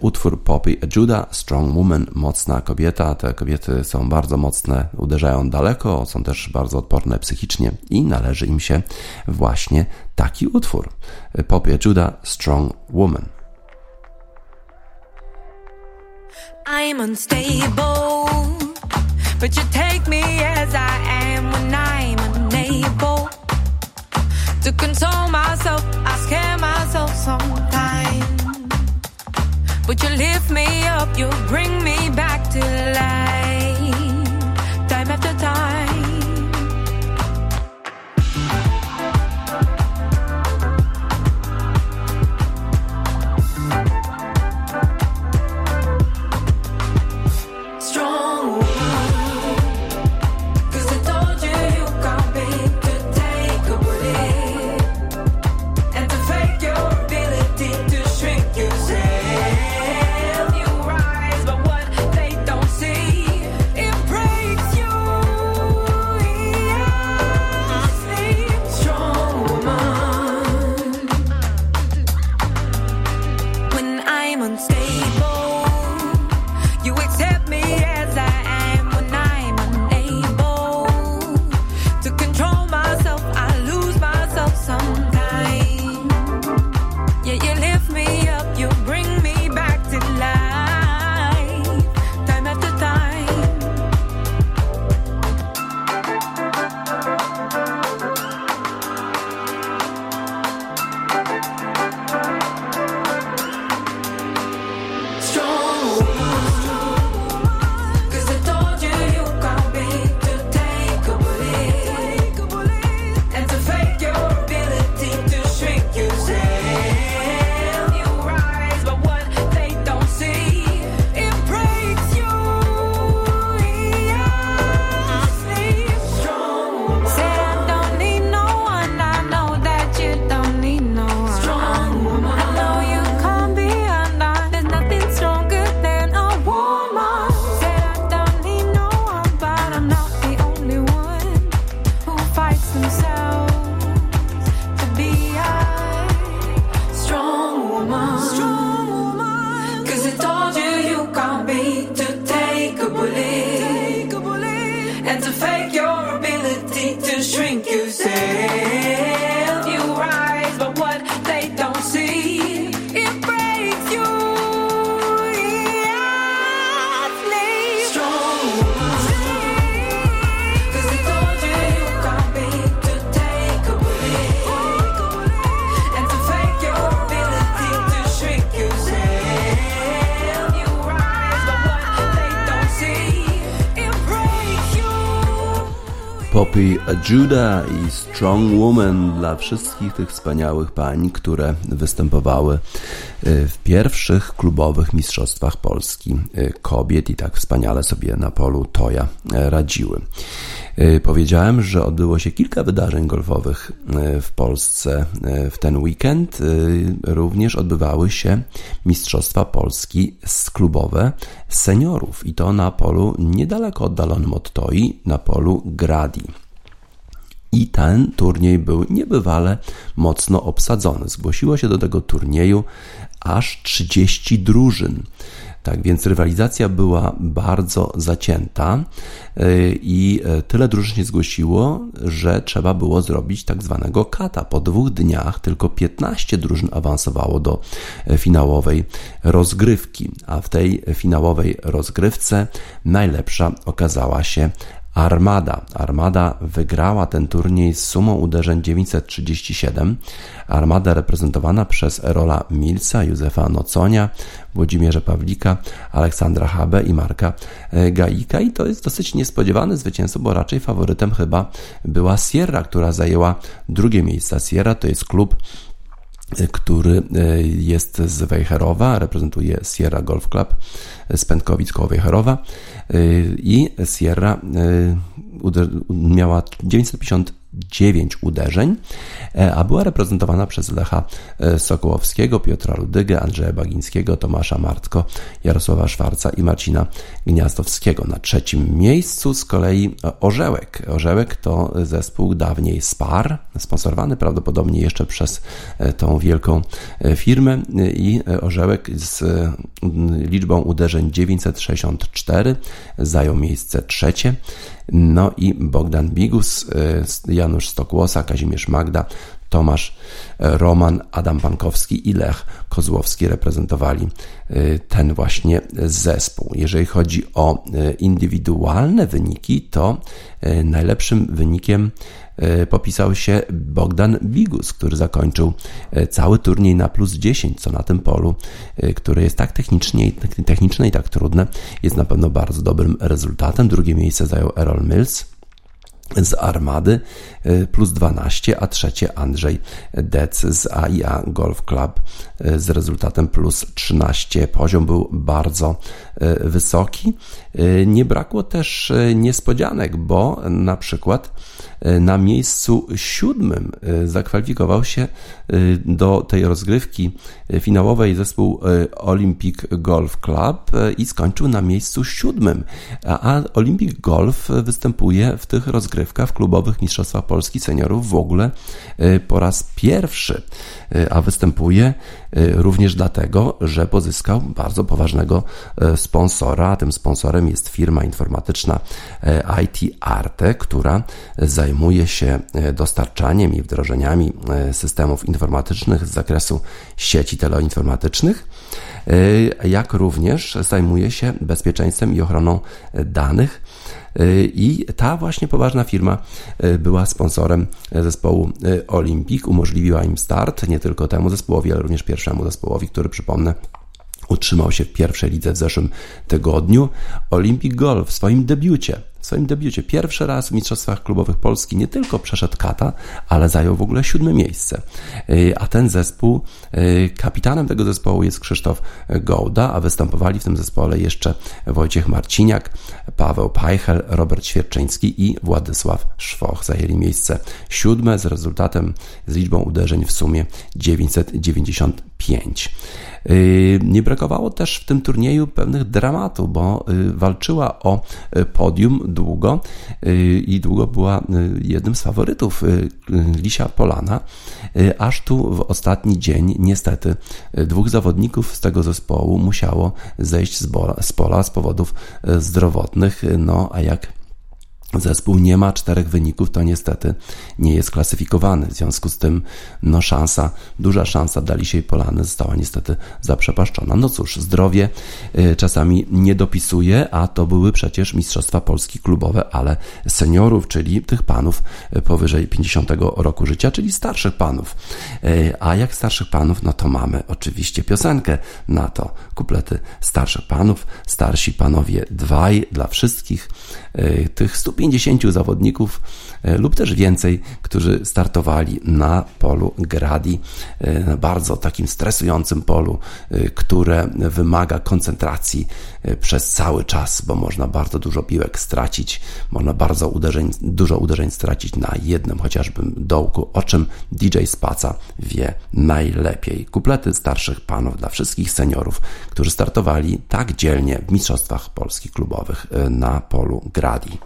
utwór Poppy Judah Strong Woman, mocna kobieta. Te kobiety są bardzo mocne, uderzają daleko, są też bardzo odporne psychicznie i należy im się właśnie taki utwór. Popie Judah Strong Woman. I'm unstable, but you take me as I am when I'm unable to control myself. I scare myself sometimes. But you lift me up, you bring me back to life. Judah i Strong Woman dla wszystkich tych wspaniałych pań, które występowały y, w pierwszych klubowych mistrzostwach Polski y, kobiet i tak wspaniale sobie na polu Toja y, radziły. Powiedziałem, że odbyło się kilka wydarzeń golfowych w Polsce w ten weekend. Również odbywały się Mistrzostwa Polski klubowe seniorów i to na polu niedaleko oddalonym od Toi, na polu Gradi. I ten turniej był niebywale mocno obsadzony. Zgłosiło się do tego turnieju aż 30 drużyn. Tak więc rywalizacja była bardzo zacięta y, i y, tyle drużyn się zgłosiło, że trzeba było zrobić tak zwanego kata. Po dwóch dniach tylko 15 drużyn awansowało do y, finałowej rozgrywki, a w tej finałowej rozgrywce najlepsza okazała się Armada. Armada wygrała ten turniej z sumą uderzeń 937. Armada reprezentowana przez Erola Milsa, Józefa Noconia, Włodzimierza Pawlika, Aleksandra Habe i Marka e, Gaika. I to jest dosyć niespodziewany zwycięstwo, bo raczej faworytem chyba była Sierra, która zajęła drugie miejsce. Sierra to jest klub który e, jest z Wejherowa, reprezentuje Sierra Golf Club z Pętkowic koło Wejherowa. E, i Sierra miała 950 9 uderzeń, e, a była reprezentowana przez Lecha e, Sokołowskiego, Piotra Ludygę, Andrzeja Bagińskiego, Tomasza Martko, Jarosława Szwarca i Marcina Gniazdowskiego. Na trzecim miejscu z kolei Orzełek. Orzełek to zespół dawniej Spar, sponsorowany prawdopodobnie jeszcze przez e, tą wielką firmę i Orzełek z liczbą uderzeń 964 zajął miejsce trzecie. No i Bogdan Bigus, y, Janusz Stokłosa, Kazimierz Magda, Tomasz e, Roman, Adam Pankowski i Lech Kozłowski reprezentowali y, ten właśnie zespół. Jeżeli chodzi o indywidualne wyniki, to najlepszym wynikiem E, popisał się Bogdan Bigus, który zakończył e, cały turniej na plus 10, co na tym polu, e, które jest tak technicznie, techniczne i tak trudne, jest na pewno bardzo dobrym rezultatem. Drugie miejsce zajął Errol Mills z Armady plus 12, a trzecie Andrzej Dec z AIA Golf Club z rezultatem plus 13. Poziom był bardzo wysoki. Nie brakło też niespodzianek, bo na przykład E, na miejscu siódmym e, zakwalifikował się e, do tej rozgrywki finałowej zespół Olympic Golf Club i skończył na miejscu siódmym. A Olympic Golf występuje w tych rozgrywkach w klubowych Mistrzostwach Polski Seniorów w ogóle po raz pierwszy, a występuje również dlatego, że pozyskał bardzo poważnego sponsora, a tym sponsorem jest firma informatyczna IT Arte, która zajmuje się e, dostarczaniem i wdrożeniami e, systemów informatycznych z zakresu sieci teleinformatycznych, e, jak również zajmuje się bezpieczeństwem i ochroną danych. I ta właśnie poważna firma była sponsorem zespołu Olympic, umożliwiła im start nie tylko temu zespołowi, ale również pierwszemu zespołowi, który przypomnę utrzymał się w pierwszej lidze w zeszłym tygodniu. Olympic Golf w swoim debiucie w swoim debiucie pierwszy raz w Mistrzostwach Klubowych Polski nie tylko przeszedł kata, ale zajął w ogóle siódme miejsce. Y, a ten zespół, y, kapitanem tego zespołu jest Krzysztof Gołda, a występowali w tym zespole jeszcze Wojciech Marciniak, Paweł Pajchel, Robert Świerczyński i Władysław Szwoch. Zajęli miejsce siódme z rezultatem, z liczbą uderzeń w sumie 995. Y, nie brakowało też w tym turnieju pewnych dramatów, bo walczyła o podium długo y, i długo była y, jednym z faworytów y, Lisia Polana, aż tu w ostatni dzień. Niestety dwóch zawodników z tego zespołu musiało zejść z pola z powodów zdrowotnych, no a jak zespół nie ma czterech wyników, to niestety nie jest klasyfikowany. W związku z tym, no szansa, duża szansa dla Lisiej Polany została niestety zaprzepaszczona. No cóż, zdrowie y, czasami nie dopisuje, a to były przecież Mistrzostwa Polski klubowe, ale seniorów, czyli tych panów y, powyżej 50 roku życia, czyli starszych panów. Y, a jak starszych panów, no to mamy oczywiście piosenkę na to. Kuplety starszych panów, starsi panowie dwaj dla wszystkich tych 150 50 zawodników e, lub też więcej, którzy startowali na polu Gradi, e, na bardzo takim stresującym polu, e, które wymaga koncentracji przez cały czas, bo można bardzo dużo piłek stracić, można bardzo uderzeń, dużo uderzeń stracić na jednym chociażby dołku, o czym DJ Spaca wie najlepiej. Kuplety starszych panów dla wszystkich seniorów, którzy startowali tak dzielnie w Mistrzostwach Polskich Klubowych na polu Gradi.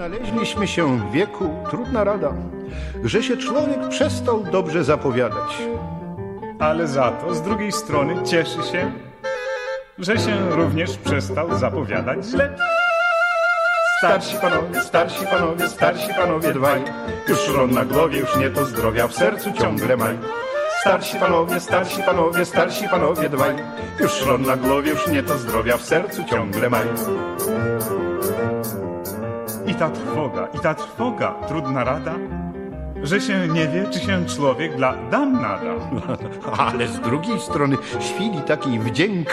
Znaleźliśmy się w wieku, trudna rada, że się człowiek przestał dobrze zapowiadać. Ale za to z drugiej strony cieszy się, że się również przestał zapowiadać źle. Starsi panowie, starsi panowie, starsi panowie dwaj, już ron na głowie, już nie to zdrowia, w sercu ciągle maj. Starsi panowie, starsi panowie, starsi panowie dwaj, już ron na głowie, już nie to zdrowia, w sercu ciągle maj. I ta trwoga, i ta trwoga, trudna rada, że się nie wie, czy się człowiek dla dam nada. [laughs] Ale z drugiej strony chwili takiej wdzięk,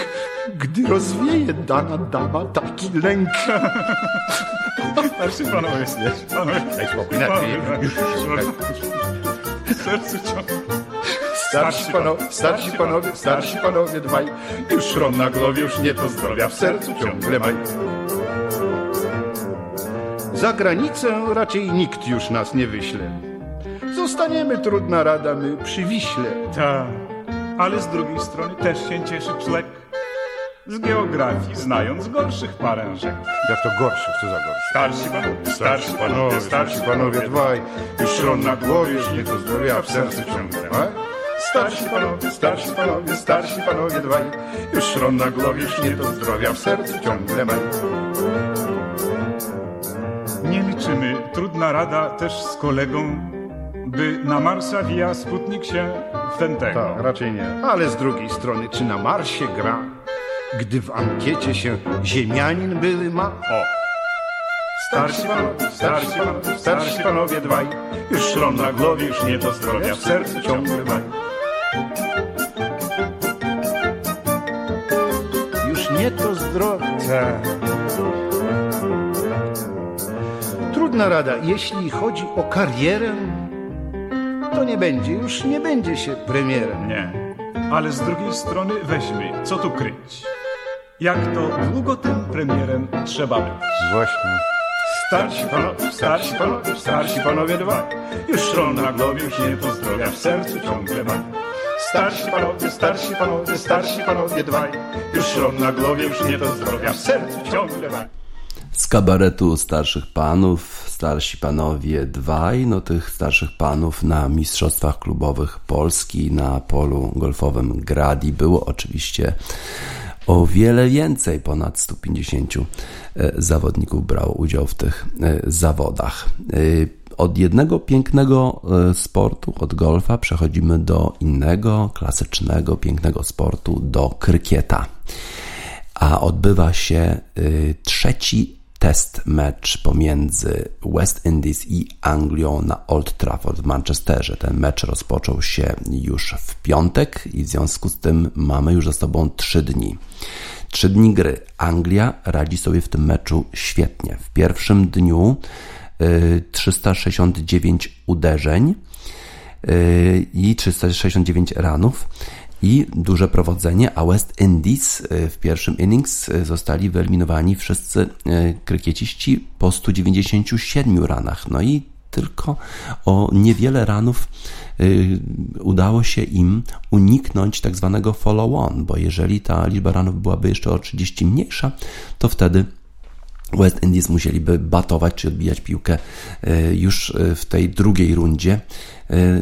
gdy rozwieje dana dama taki lęk. [laughs] Starszy panowie, panowie, Daj spokój, panowie, najpierw. w sercu ciągle. Starsi panowie, starsi panowie, starsi panowie dwaj, już ron na głowie, już nie to zdrowia, w sercu ciągle maj. Za granicę raczej nikt już nas nie wyśle. Zostaniemy, trudna rada, my przy Wiśle. Tak, ale z drugiej strony też się cieszy człowiek z geografii, znając gorszych parężek. Jak to gorszy, co za gorszy? Starsi panowie, Starsi panowie, starsi panowie dwaj, już ron na głowie, już nie to zdrowia, w sercu ciągle maj. Starsi panowie, starsi panowie, starsi panowie dwaj, już ron na głowie, już nie to zdrowia, w sercu ciągle maj. Nie liczymy, trudna rada też z kolegą, by na Marsa via Sputnik się w ten tego. Tak, raczej nie. Ale z drugiej strony, czy na Marsie gra, gdy w ankiecie się ziemianin były ma? O, Starsi panowie, starsi panowie, starsi panowie dwaj, już szron na głowie, już nie to zdrowia, w sercu ciągle maj. Już nie to zdrowia. Trudna rada, jeśli chodzi o karierę, to nie będzie, już nie będzie się premierem. Nie. Ale z drugiej strony weźmy, co tu kryć. Jak to długo tym premierem trzeba być? Właśnie. Starsi panowie, starsi panowie, starsi panowie dwaj, już szron na głowie, już nie to zdrowia, w sercu ciągle maj. Starsi panowie, starsi panowie, starsi panowie dwaj, już szron na głowie, już nie to zdrowia, w sercu ciągle maj. Z kabaretu starszych panów, starsi panowie dwaj, no tych starszych panów na mistrzostwach klubowych Polski na polu golfowym Gradi było oczywiście o wiele więcej, ponad 150 e, zawodników brało udział w tych e, zawodach. E, Od jednego pięknego sportu, od golfa, przechodzimy do innego, klasycznego, pięknego sportu, do krykieta a odbywa się trzeci test mecz pomiędzy West Indies i Anglią na Old Trafford w Manchesterze. Ten mecz rozpoczął się już w piątek i w związku z tym mamy już za sobą trzy dni. Trzy dni gry. Anglia radzi sobie w tym meczu świetnie. W pierwszym dniu y, 369 uderzeń y, i 369 ranów i duże prowadzenie, a West Indies y, w pierwszym innings y, zostali wyeliminowani wszyscy y, krykieciści po 197 ranach. No i tylko o niewiele ranów udało się im uniknąć tak zwanego follow-on, bo jeżeli ta liczba ranów byłaby jeszcze o 30 mniejsza, to wtedy West Indies musieliby batować czy odbijać piłkę już w tej drugiej rundzie,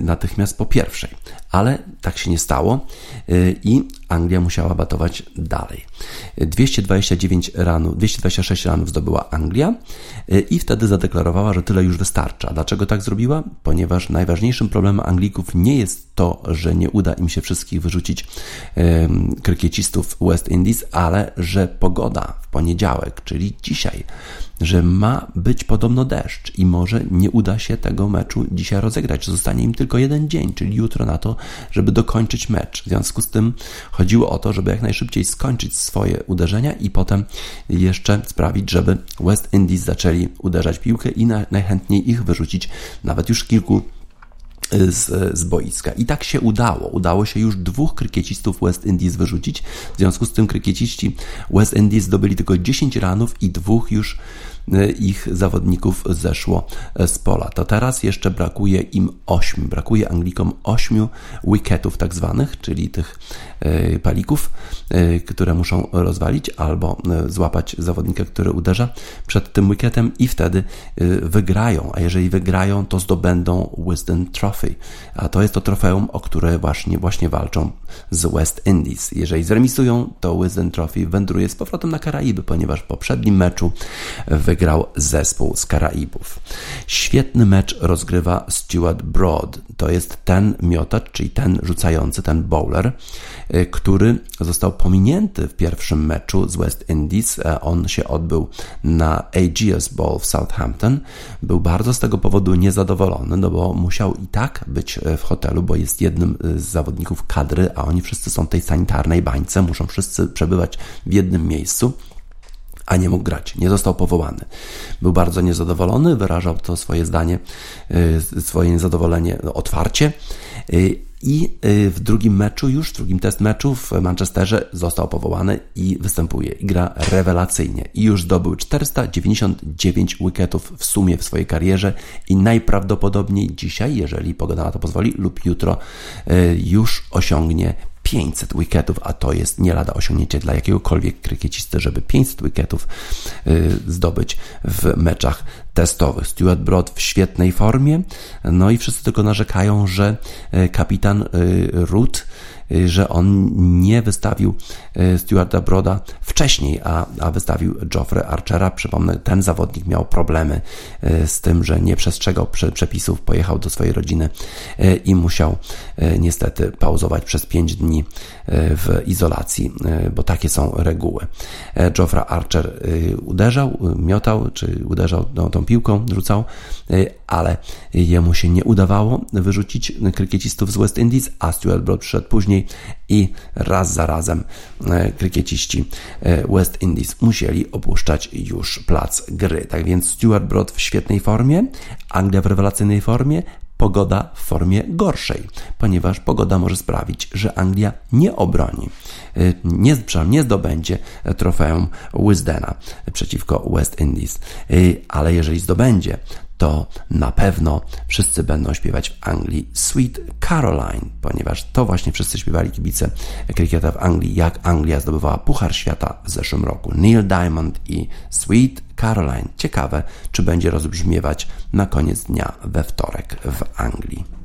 natychmiast po pierwszej. Ale tak się nie stało y, i Anglia musiała batować dalej. 229 ranów, 226 ranów zdobyła Anglia y, i wtedy zadeklarowała, że tyle już wystarcza. Dlaczego tak zrobiła? Ponieważ najważniejszym problemem Anglików nie jest to, że nie uda im się wszystkich wyrzucić krykiecistów West Indies, ale że pogoda w poniedziałek, czyli dzisiaj, że ma być podobno deszcz i może nie uda się tego meczu dzisiaj rozegrać. Zostanie im tylko jeden dzień, czyli jutro na to, żeby dokończyć mecz. W związku z tym chodziło o to, żeby jak najszybciej skończyć swoje uderzenia i potem jeszcze sprawić, żeby West Indies zaczęli uderzać piłkę i na, najchętniej ich wyrzucić nawet już kilku z, z boiska. I tak się udało. Udało się już dwóch krykiecistów West Indies wyrzucić. W związku z tym krykieciści West Indies zdobyli tylko 10 ranów i dwóch już ich zawodników zeszło z pola. To teraz jeszcze brakuje im ośmiu, brakuje Anglikom ośmiu wicketów tak zwanych, czyli tych palików, które muszą rozwalić albo złapać zawodnika, który uderza przed tym wicketem i wtedy wygrają, a jeżeli wygrają, to zdobędą Wisdom Trophy, a to jest to trofeum, o które właśnie, właśnie walczą z West Indies. Jeżeli zremisują, to Wisdom Trophy wędruje z powrotem na Karaiby, ponieważ w poprzednim meczu wygrał zespół z Karaibów. Świetny mecz rozgrywa Stuart Broad. To jest ten miotacz, czyli ten rzucający, ten bowler, y, który został pominięty w pierwszym meczu z West Indies. E, on się odbył na AGS Bowl w Southampton. Był bardzo z tego powodu niezadowolony, no bo musiał i tak być e, w hotelu, bo jest jednym z zawodników kadry, a oni wszyscy są w tej sanitarnej bańce, muszą wszyscy przebywać w jednym miejscu a nie mógł grać, nie został powołany. Był bardzo niezadowolony, wyrażał to swoje zdanie, e, swoje niezadowolenie otwarcie. E, I w drugim meczu, już w drugim test meczu w Manchesterze został powołany i występuje. I gra rewelacyjnie. I już zdobył 499 wicketów w sumie w swojej karierze i najprawdopodobniej dzisiaj, jeżeli pogoda na to pozwoli, lub jutro już osiągnie 500 wicketów, a to jest nie lada osiągnięcie dla jakiegokolwiek krykiecisty, żeby 500 wicketów y, zdobyć w meczach testowych. Stuart Broad w świetnej formie, no i wszyscy tylko narzekają, że y, kapitan y, Root że on nie wystawił y, Stuarta Broda wcześniej, a, a wystawił Geoffrey Archera. Przypomnę, ten zawodnik miał problemy y, z tym, że nie przestrzegał przepisów, pojechał do swojej rodziny i musiał niestety pauzować przez 5 dni w izolacji, bo takie są reguły. Geoffrey Archer uderzał, miotał, czy uderzał tą, tą piłką, rzucał, ale jemu się nie udawało wyrzucić krykiecistów z West Indies, a Stuart Broad przyszedł później później i raz za razem e, krykieciści e, West Indies musieli opuszczać już plac gry. Tak więc Stuart Broad w świetnej formie, Anglia w rewelacyjnej formie, pogoda w formie gorszej, ponieważ pogoda może sprawić, że Anglia nie obroni, e, nie, nie zdobędzie trofeum Wisdena przeciwko West Indies, ale jeżeli zdobędzie, to na pewno wszyscy będą śpiewać w Anglii Sweet Caroline, ponieważ to właśnie wszyscy śpiewali kibice krykieta w Anglii, jak Anglia zdobywała Puchar Świata w zeszłym roku. Neil Diamond i Sweet Caroline. Ciekawe, czy będzie rozbrzmiewać na koniec dnia we wtorek w Anglii.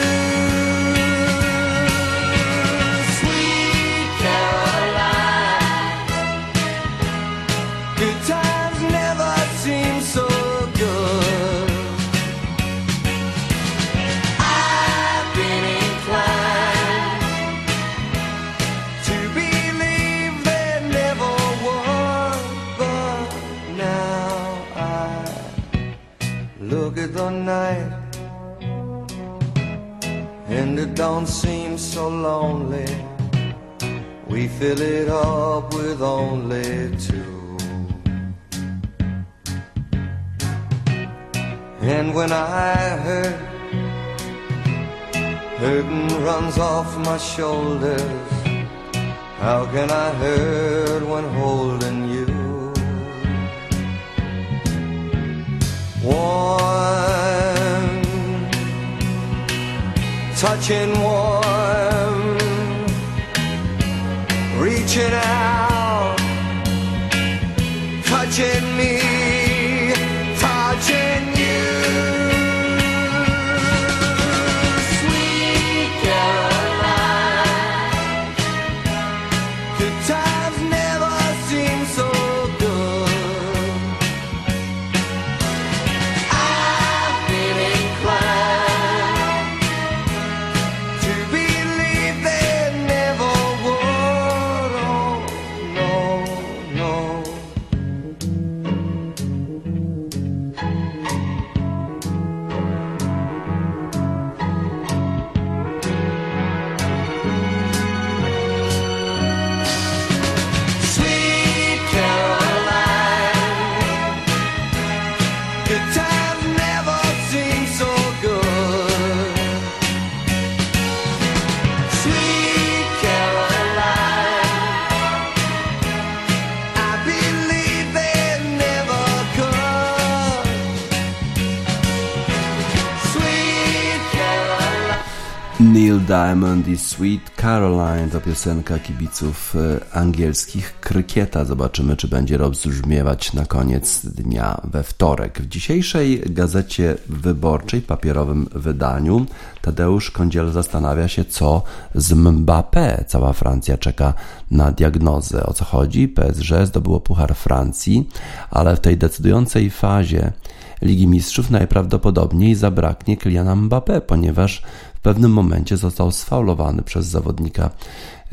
Don't seem so lonely. We fill it up with only two. And when I hurt, hurting runs off my shoulders. How can I hurt when holding you? Warm, touching warm, reaching out, touching me, Diamond i Sweet Caroline to piosenka kibiców e, angielskich krykieta. Zobaczymy, czy będzie rozbrzmiewać na koniec dnia we wtorek. W dzisiejszej gazecie wyborczej, papierowym wydaniu, Tadeusz Kądziel zastanawia się, co z Mbappé. Cała Francja czeka na diagnozę. O co chodzi? PSG zdobyło Puchar Francji, ale w tej decydującej fazie Ligi Mistrzów najprawdopodobniej zabraknie Kyliana Mbappé, ponieważ pewnym momencie został sfaulowany przez zawodnika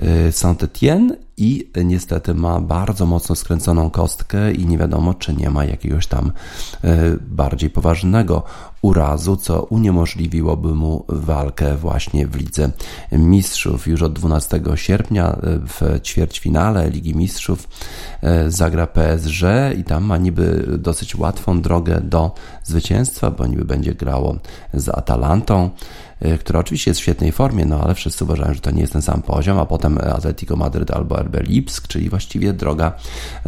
y, Saint-Étienne i niestety ma bardzo mocno skręconą kostkę i nie wiadomo, czy nie ma jakiegoś tam y, bardziej poważnego urazu, co uniemożliwiłoby mu walkę właśnie w Lidze Mistrzów. Już od 12 sierpnia y, w ćwierćfinale Ligi Mistrzów zagra PSG i tam ma niby dosyć łatwą drogę do zwycięstwa, bo niby będzie grało z Atalantą. Y, która oczywiście jest w świetnej formie, no ale wszyscy uważają, że to nie jest ten sam poziom, a potem Atletico Madryt albo RB Lipsk, czyli właściwie droga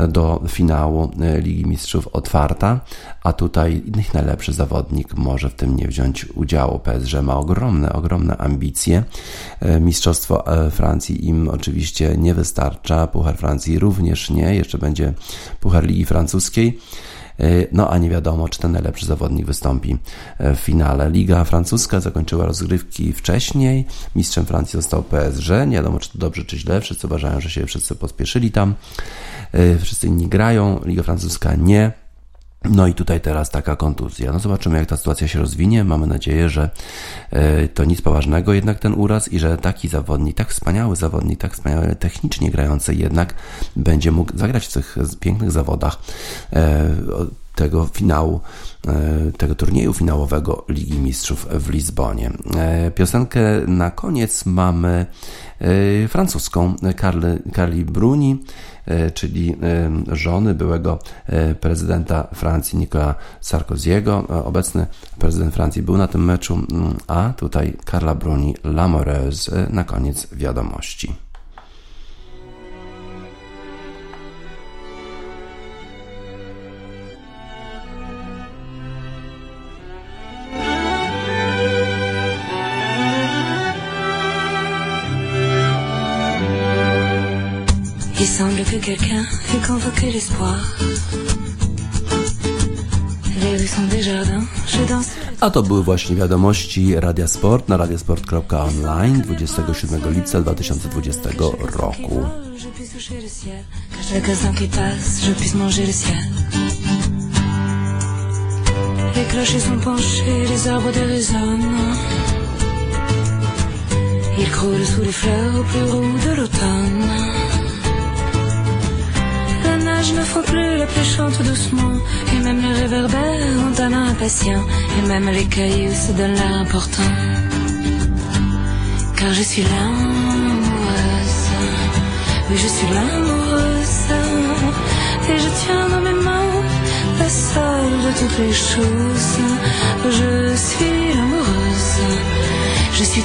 do finału y, Ligi Mistrzów otwarta, a tutaj ich najlepszy zawodnik może w tym nie wziąć udziału. PSG ma ogromne, ogromne ambicje. Y, Mistrzostwo Francji im oczywiście nie wystarcza, Puchar Francji również nie, jeszcze będzie Puchar Ligi Francuskiej. E, no a nie wiadomo, czy ten najlepszy zawodnik wystąpi e, w finale. Liga francuska zakończyła rozgrywki wcześniej. Mistrzem Francji został PSG. Nie wiadomo, czy to dobrze, czy źle. Wszyscy uważają, że się wszyscy pospieszyli tam. E, wszyscy inni grają. Liga francuska nie. No i tutaj teraz taka kontuzja. No zobaczymy, jak ta sytuacja się rozwinie. Mamy nadzieję, że to nic poważnego jednak ten uraz i że taki zawodnik, tak wspaniały zawodnik, tak wspaniale technicznie grający jednak będzie mógł zagrać w tych pięknych zawodach tego finału, e, tego turnieju finałowego Ligi Mistrzów w Lizbonie. E, piosenkę na koniec mamy e, francuską Carli Bruni, czyli żony byłego prezydenta Francji Nicolas Sarkoziego. Obecny prezydent Francji był na tym meczu, mm, a tutaj Carla Bruni, L'Amoureuse na koniec wiadomości. Semble que quelqu'un convoqué l'espoir. Les rues sont des jardins, je danse. A to były właśnie wiadomości Radia Sport na radiosport.online 27 lipca 2020 roku. Chaque instant qui passe, je puisse manger le ciel. Les clochers sont penchés, les arbres déraisonnent. Ils croulent sous les fleurs au plus roux de l'automne. Je ne plus, la pluie chante doucement. Et même les réverbères ont un impatient. Et même les cailloux se donnent l'air important. Car je suis l'amoureuse. Oui, je suis l'amoureuse. Et je tiens dans mes mains la seule de toutes les choses. Je suis l'amoureuse. Je suis